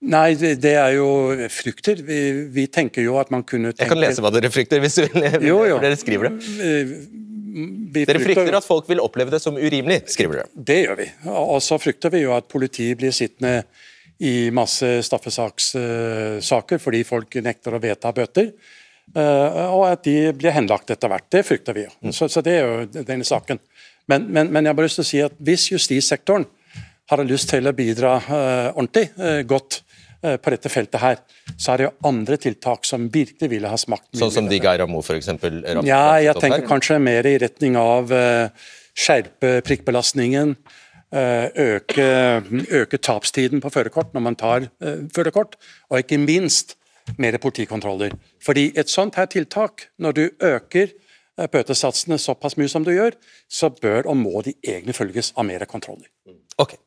Nei, det, er jo frykter. Vi, vi, tenker jo at man kunne tenke Jeg kan lese hva dere frykter, hvis du vil. Jo, jo. Dere skriver det. Vi dere frykter at folk vil oppleve det som urimelig, skriver dere. Det gjør vi. Og så frykter vi jo at politiet blir sittende i masse straffesakssaker fordi folk nekter å vedta bøter. Eh, og at de blir henlagt etter hvert. Det frykter vi. jo. Så, så, det er jo denne saken. Men, men, men, jeg har bare lyst til å si at hvis justissektoren har lyst til å bidra uh, ordentlig uh, godt på dette feltet her, så er det jo andre tiltak som virkelig ville ha smakt. Sånn som de Geir Amo f.eks.? Ja, jeg tenker kanskje mer i retning av skjerpe prikkbelastningen. Øke, øke tapstiden på førerkort når man tar førerkort, og ikke minst mer politikontroller. Fordi et sånt her tiltak, når du øker eh, bøtesatsene såpass mye som du gjør, så bør og må de egentlig følges av mer kontroller. Ok.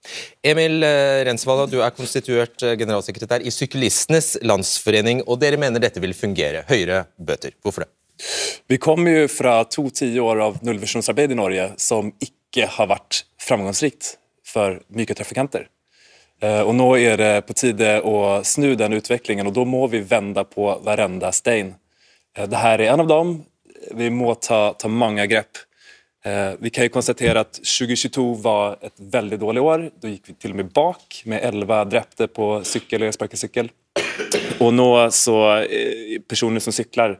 Emil eh, Rensvala, du er konstituert eh, generalsekretær i Syklistenes Landsforening, og dere mener dette vil fungere? Høyere bøter. Hvorfor det? Vi kommer jo fra to tiår av nullvisjonsarbeid i Norge som ikke har vært framgangsrikt for myke trafikanter. Eh, og nå er det på tide å snu den utviklingen, og da må vi vende på hverenda stein. Eh, Dette er en av dem. Vi må ta, ta mange grep. Eh, vi kan jo konstatere at 2022 var et veldig dårlig år. Da gikk vi til og med bak med 11 drepte på sykkel eller sparkesykkel. Og nå så personer som sykler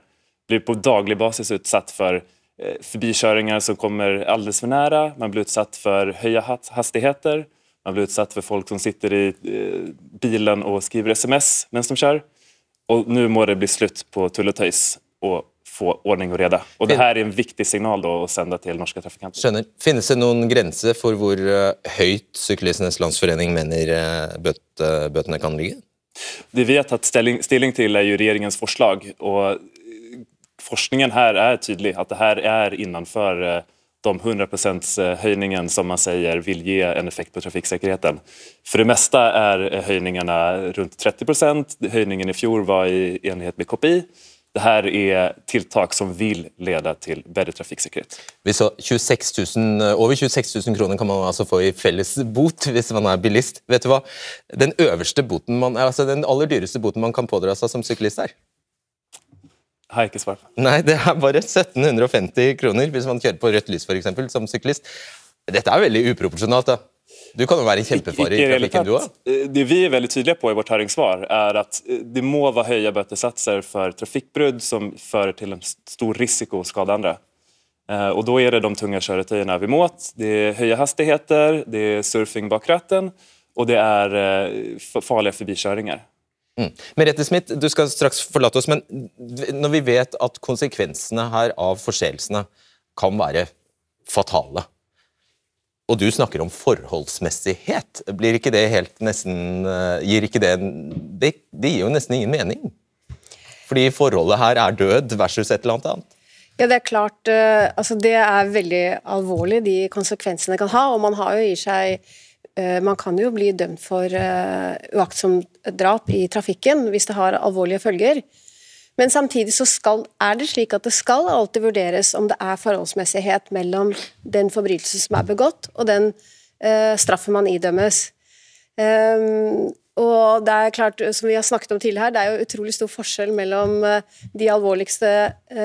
blir på daglig basis utsatt for forbikjøringer som kommer altfor nære. Man blir utsatt for høye hastigheter. Man blir utsatt for folk som sitter i eh, bilen og skriver SMS mens de kjører. Og nå må det bli slutt på tull og få ordning og rede. Og det her er en viktig signal da, å sende til norske trafikanter. Skjønner. Finnes det noen grense for hvor uh, høyt Syklistenes Landsforening mener uh, bøt, uh, bøtene kan ligge? Det vi har tatt stilling, stilling til, er jo regjeringens forslag. og Forskningen her er tydelig, at det her er innenfor de 100 høyningen som man sier vil gi en effekt på trafikksikkerheten. For det meste er høyningene rundt 30% Høyningen i fjor var i enighet med KPI. Dette er tiltak som vil lede til bedre trafikksikkerhet. over 26 000 kroner kan man altså få i felles bot hvis man er bilist. Vet du hva? Den boten man, altså den aller dyreste boten man kan pådra seg som syklist er? Har jeg ikke svar på. Nei, det er bare 1750 kroner hvis man kjører på rødt lys eksempel, som syklist. Dette er veldig uproporsjonalt. da. Du kan jo være en kjempefare i trafikken, du òg. Eh, det vi er veldig tydelige på i vårt høringssvar, er at eh, det må være høye bøtesatser for trafikkbrudd som fører til en stor risiko å skade andre. Eh, og Da er det de tunge kjøretøyene vi må. Det er høye hastigheter, det er surfing bak ratten, og det er farlige forbikjøringer. Mm. Merete Smith, du skal straks forlate oss, men når vi vet at konsekvensene her av forseelsene kan være fatale, og du snakker om forholdsmessighet, blir ikke det helt nesten eh, gir ikke det, det, det gir jo nesten ingen mening? Fordi forholdet her er død versus et eller annet Ja, Det er klart, eh, altså det er veldig alvorlig, de konsekvensene det kan ha. og Man har jo i seg man kan jo bli dømt for eh, uaktsomt drap i trafikken hvis det har alvorlige følger. Men samtidig så skal, er det slik at det skal alltid vurderes om det er forholdsmessighet mellom den forbrytelse som er begått, og den uh, straffen man idømmes. Um, og det er klart, som vi har snakket om tidligere her, det er jo utrolig stor forskjell mellom de alvorligste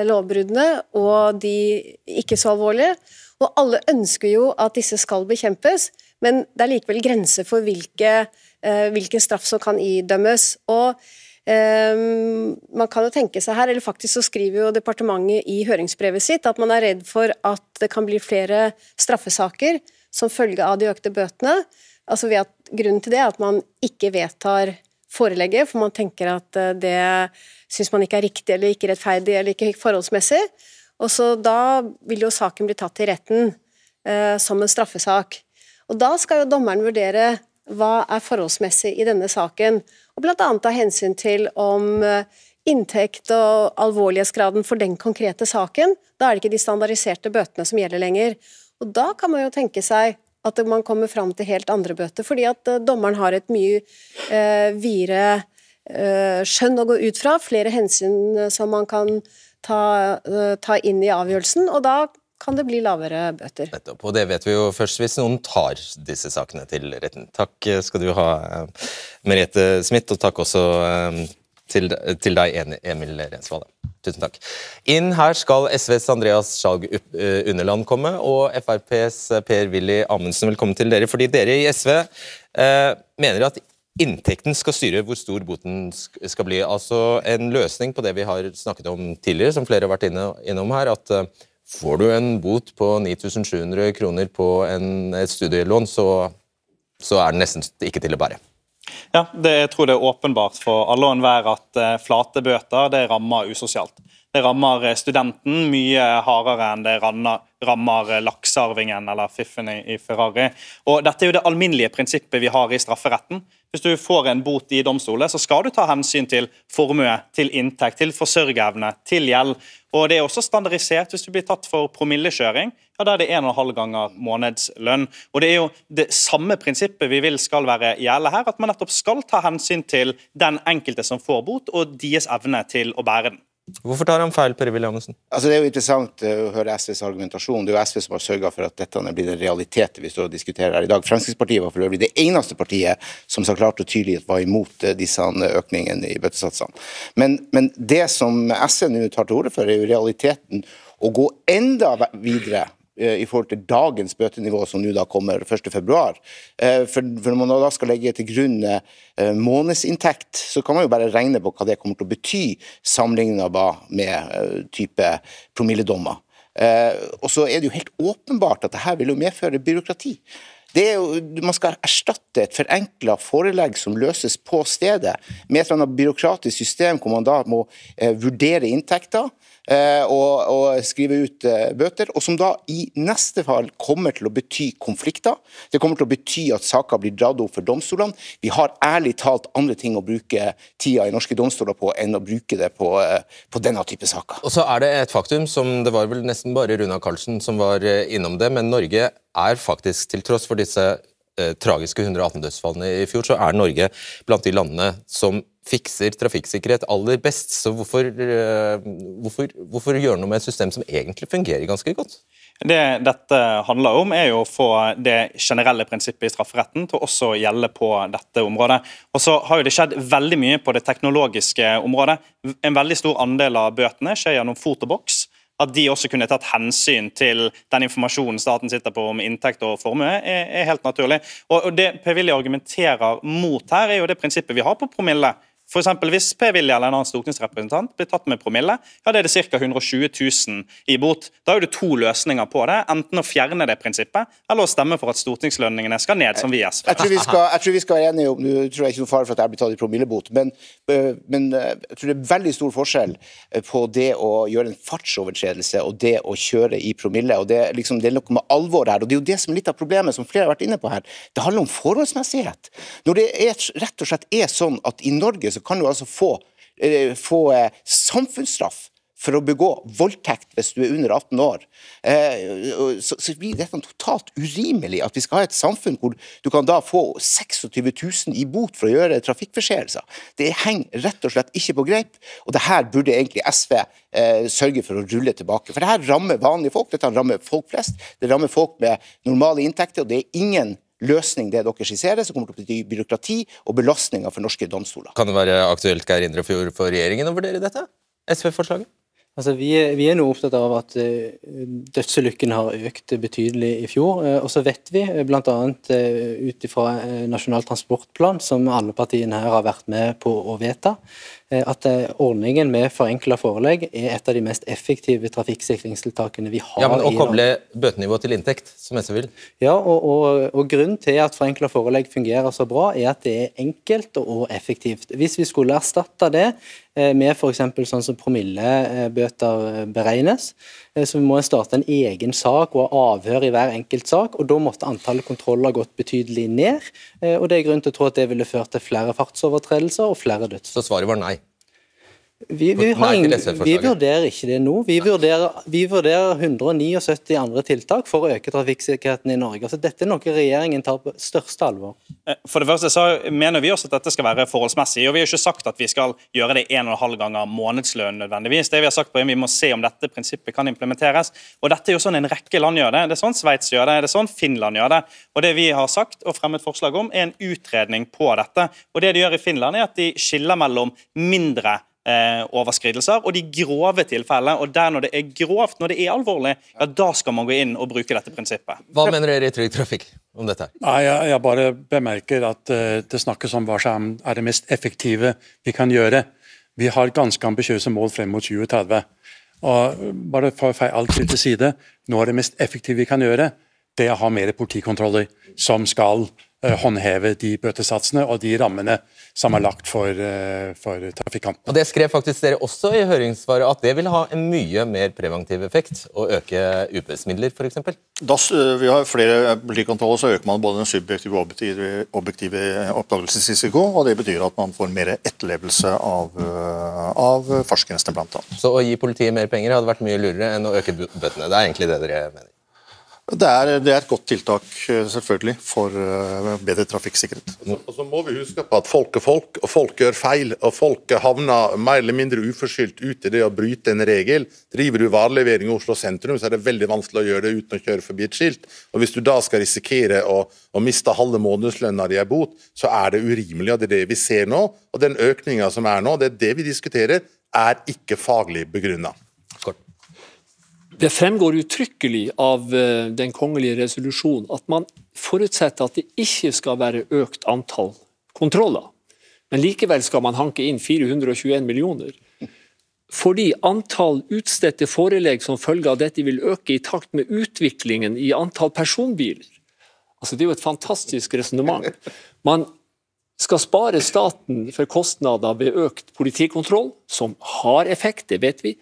lovbruddene og de ikke så alvorlige. Og alle ønsker jo at disse skal bekjempes, men det er likevel grenser for hvilke, uh, hvilken straff som kan idømmes. og um, man kan jo tenke seg her, eller faktisk så skriver jo departementet i høringsbrevet sitt at man er redd for at det kan bli flere straffesaker som følge av de økte bøtene. Altså at Grunnen til det er at man ikke vedtar forelegget, for man tenker at eh, det syns man ikke er riktig eller ikke rettferdig eller ikke forholdsmessig. Og så Da vil jo saken bli tatt til retten uh, som en straffesak. Og Da skal jo dommeren vurdere hva er forholdsmessig i denne saken, og bl.a. ta hensyn til om eh, inntekt og alvorlighetsgraden for den konkrete saken. Da er det ikke de standardiserte bøtene som gjelder lenger. Og Da kan man jo tenke seg at man kommer fram til helt andre bøter, fordi at eh, dommeren har et mye eh, videre eh, skjønn å gå ut fra, flere hensyn eh, som man kan ta, eh, ta inn i avgjørelsen, og da kan det bli lavere bøter. Nettopp, og det vet vi jo først hvis noen tar disse sakene til retten. Takk skal du ha, Merete Smith, og takk også til, til deg, Emil Rensvold. Tusen takk. Inn her skal SVs Andreas Skjalg Underland komme, og FrPs Per-Willy Amundsen velkommen til dere. Fordi dere i SV eh, mener at inntekten skal styre hvor stor boten skal bli. Altså En løsning på det vi har snakket om tidligere, som flere har vært inne, innom her. at eh, Får du en bot på 9700 kroner på en, et studielån, så, så er den nesten ikke til å bære. Ja, det, jeg tror det er åpenbart for alle og enhver at uh, flate bøter det rammer usosialt. Det rammer eh, studenten mye hardere enn det rammer, rammer eh, laksearvingen eller fiffen i, Ferrari. Og Dette er jo det alminnelige prinsippet vi har i strafferetten. Hvis du får en bot i domstolen, så skal du ta hensyn til formue, til inntekt, til forsørgeevne, til gjeld. Og Det er også standardisert hvis du blir tatt for promillekjøring. ja, Da er det 1,5 ganger månedslønn. Og Det er jo det samme prinsippet vi vil skal være gjelde her, at man nettopp skal ta hensyn til den enkelte som får bot, og deres evne til å bære den. Hvorfor tar han feil, Per Willy Amundsen? Altså, det er jo interessant eh, å høre SVs argumentasjon. Det er jo SV som har sørga for at dette blitt en realitet vi står og diskuterer her i dag. Fremskrittspartiet var for øvrig det eneste partiet som så klart og tydelig var imot eh, disse økningene i bøtesatsene. Men, men det som SV nå tar til orde for, er jo realiteten å gå enda videre Eh, i forhold til dagens bøtenivå som nå da kommer 1.2. Eh, for, når man da skal legge til grunn eh, månedsinntekt, så kan man jo bare regne på hva det kommer til å bety sammenlignet med type promilledommer. Og så er det jo helt åpenbart at dette vil jo medføre byråkrati. Jo, Man skal erstatte et forenkla forelegg som løses på stedet, med et eller annet byråkratisk system hvor man da må eh, vurdere inntekter. Eh, og, og, skrive ut eh, bøter, og som da i neste fall kommer til å bety konflikter. Det kommer til å bety at saker blir dratt opp for domstolene. Vi har ærlig talt andre ting å bruke tida i norske domstoler på enn å bruke det på, eh, på denne type saker. Og så er det et faktum som det var vel nesten bare Runa Karlsen som var innom det, men Norge er faktisk, til tross for disse tragiske 118 dødsfallene i fjor, så er Norge blant de landene som fikser trafikksikkerhet aller best. Så hvorfor, eh, hvorfor, hvorfor gjøre noe med et system som egentlig fungerer ganske godt? Det dette handler om, er jo å få det generelle prinsippet i strafferetten til å også gjelde på dette området. Og så har jo det skjedd veldig mye på det teknologiske området. En veldig stor andel av bøtene skjer gjennom fotoboks at de også kunne tatt hensyn til den informasjonen staten sitter på om inntekt og formue, er, er helt naturlig. Og, Det Per-Willy argumenterer mot her, er jo det prinsippet vi har på promille. For eksempel, Hvis Per Willy eller en annen stortingsrepresentant blir tatt med promille, ja, det er det ca. 120 000 i bot. Da er det to løsninger på det. Enten å fjerne det prinsippet, eller å stemme for at stortingslønningene skal ned, som vi i SV. Jeg tror vi skal, jeg tror vi skal være enige om, Nå tror jeg ikke noe fare for at jeg blir tatt i promillebot, men, men, jeg tror det er veldig stor forskjell på det å gjøre en fartsovertredelse og det å kjøre i promille. og Det, liksom, det er noe med alvor her. og Det er jo det som er litt av problemet, som flere har vært inne på her. Det handler om forholdsmessighet. Når det er, rett og slett er sånn at i Norge så kan du altså få, eh, få eh, samfunnsstraff for å begå voldtekt hvis du er under 18 år, eh, så, så, blir dette totalt urimelig. At vi skal ha et samfunn hvor du kan da få 26 000 i bot for å gjøre trafikkforseelser. Det henger rett og slett ikke på greip, og det her burde egentlig SV eh, sørge for å rulle tilbake. For det her rammer vanlige folk, dette rammer folk flest. Det rammer folk med normale inntekter, og det er ingen løsning det dere skisserer, som kommer til å bety byråkrati og belastninger for norske domstoler. Kan det være aktuelt Geir Indre for, regjeringen å vurdere dette? SV-forslaget? Altså, vi, er, vi er nå opptatt av at uh, dødsulykkene har økt betydelig i fjor. Uh, og så vet vi, uh, bl.a. Uh, ut ifra Nasjonal transportplan, som alle partiene her har vært med på å vedta, eh, at eh, ordningen med forenkla forelegg er et av de mest effektive trafikksikringstiltakene vi har. Ja, men Å koble bøtenivået til inntekt, som SV vil? Ja, og, og, og Grunnen til at forenkla forelegg fungerer så bra, er at det er enkelt og effektivt. Hvis vi skulle erstatte det eh, med f.eks. sånn som promillebøter beregnes, så må en starte en egen sak og ha avhør i hver enkelt sak. og Da måtte antallet kontroller gått betydelig ned. og Det er grunn til å tro at det ville ført til flere fartsovertredelser og flere dødsfall. Så svaret var nei? Vi, vi, ingen, vi vurderer ikke det nå. Vi vurderer, vi vurderer 179 andre tiltak for å øke trafikksikkerheten i Norge. Altså, dette er noe regjeringen tar på største alvor. Eh, For det første så mener vi også at dette skal være forholdsmessig. og Vi har ikke sagt at vi skal gjøre det en og en halv ganger månedslønn nødvendigvis. Det Vi har sagt på er Vi må se om dette prinsippet kan implementeres. Og Dette er jo sånn en rekke land gjør det. Det er sånn Sveits gjør det, det er sånn Finland gjør det. Og Det vi har sagt og fremmet forslag om, er en utredning på dette. Og Det de gjør i Finland, er at de skiller mellom mindre eh, overskridelser og de grove tilfellene. og der Når det er grovt, når det er alvorlig, ja, da skal man gå inn og bruke dette prinsippet. Hva mener dere i Trygg Trafikk om dette? her? Nei, jeg, jeg bare bemerker at uh, det snakkes om hva som er det mest effektive vi kan gjøre. Vi har ganske ambisiøse mål frem mot 2030. Og bare for å feie alt til side, noe av det mest effektive vi kan gjøre, det er å ha mer politikontroller som skal eh, håndheve de bøtesatsene og de rammene som er lagt for, uh, for trafikantene. Og Det skrev faktisk dere også i høringssvaret, at det vil ha en mye mer preventiv effekt å øke UPS-midler f.eks. Da s- vi har flere politikontroller, så øker man både den subjektive og objektive, objektive oppdagelsesrisiko. og Det betyr at man får mer etterlevelse av, øh, av fartsgrensene, annet. Så å gi politiet mer penger hadde vært mye lurere enn å øke bøtene. Det er egentlig det dere mener. Det er, det er et godt tiltak øh, selvfølgelig for øh, bedre trafikksikkerhet. Og så må vi huske på at folk er folk, og folk gjør feil. Og folk havner mer eller mindre uforskyldt ut i det å bryte en regel. Driver du varelevering i Oslo sentrum, så er det veldig vanskelig å gjøre det uten å kjøre forbi et skilt. Og Hvis du da skal risikere å, å miste halve månedslønna di i bot, så er det urimelig. og Det er det vi ser nå. Og den økninga som er nå, det er det vi diskuterer, er ikke faglig begrunna. Det fremgår uttrykkelig av eh, den kongelige resolusjonen at man forutsetter at det ikke skal være økt antall kontroller. Men likevel skal man hanke inn 421 millioner. Fordi antall utstedte forelegg som følge av dette vil øke i takt med utviklingen i antall personbiler. Altså, det er jo et fantastisk resonnement. Man skal spare staten for kostnader ved økt politikontroll, som har effekt, det vet vi.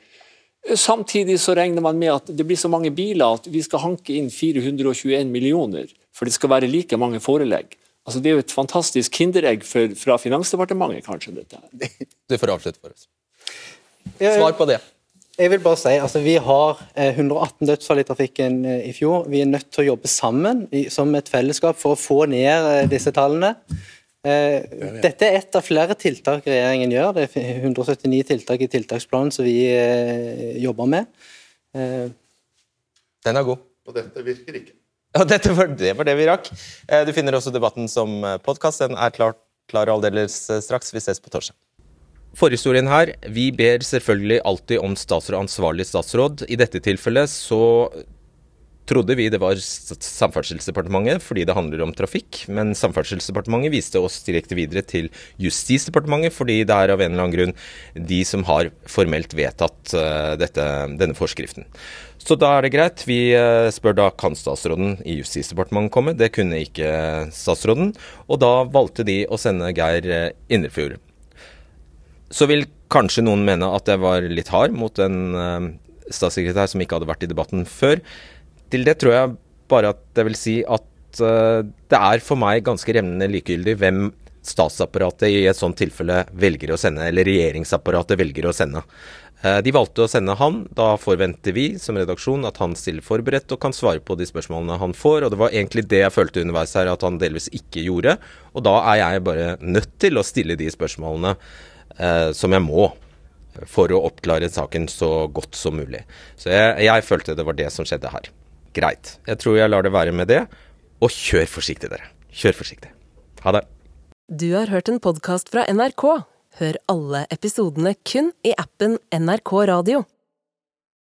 Samtidig så regner man med at det blir så mange biler at vi skal hanke inn 421 millioner, for det skal være like mange forelegg. Altså Det er jo et fantastisk kinderegg for, fra Finansdepartementet, kanskje. dette her. Du får avslutte for oss. Svar på det. Jeg vil bare si, altså Vi har eh, 118 dødsfall i trafikken eh, i fjor. Vi er nødt til å jobbe sammen som et fellesskap for å få ned eh, disse tallene. Eh, dette er ett av flere tiltak regjeringen gjør. Det er 179 tiltak i tiltaksplanen som vi eh, jobber med. Eh, Den er god. Og dette virker ikke. Og dette var, det var det vi rakk. Eh, Du finner også debatten som podkast. Den er klar, klar aldeles straks. Vi ses på torsdag. Forhistorien her. Vi ber selvfølgelig alltid om statsråd ansvarlig statsråd. I dette tilfellet så trodde vi det var Samferdselsdepartementet fordi det handler om trafikk, men Samferdselsdepartementet viste oss direkte videre til Justisdepartementet fordi det er av en eller annen grunn de som har formelt vedtatt eh, dette, denne forskriften. Så da er det greit. Vi eh, spør da kan statsråden i Justisdepartementet komme. Det kunne ikke statsråden, og da valgte de å sende Geir eh, Indrefjord. Så vil kanskje noen mene at jeg var litt hard mot en statssekretær som ikke hadde vært i debatten før. Til det tror jeg bare at jeg vil si at eh, det er for meg ganske revnende likegyldig hvem statsapparatet i et sånt tilfelle velger å sende, eller regjeringsapparatet velger å sende. Eh, De valgte å sende han. Da forventer vi som redaksjon at han stiller forberedt og kan svare på de spørsmålene han får. Og det var egentlig det jeg følte underveis her at han delvis ikke gjorde. Og da er jeg bare nødt til å stille de spørsmålene eh, som jeg må for å oppklare saken så godt som mulig. Så jeg, jeg følte det var det som skjedde her. Greit. Jeg tror jeg lar det være med det. Og kjør forsiktig, dere. Kjør forsiktig. Ha det. Du har hørt en podkast fra NRK. Hør alle episodene kun i appen NRK Radio.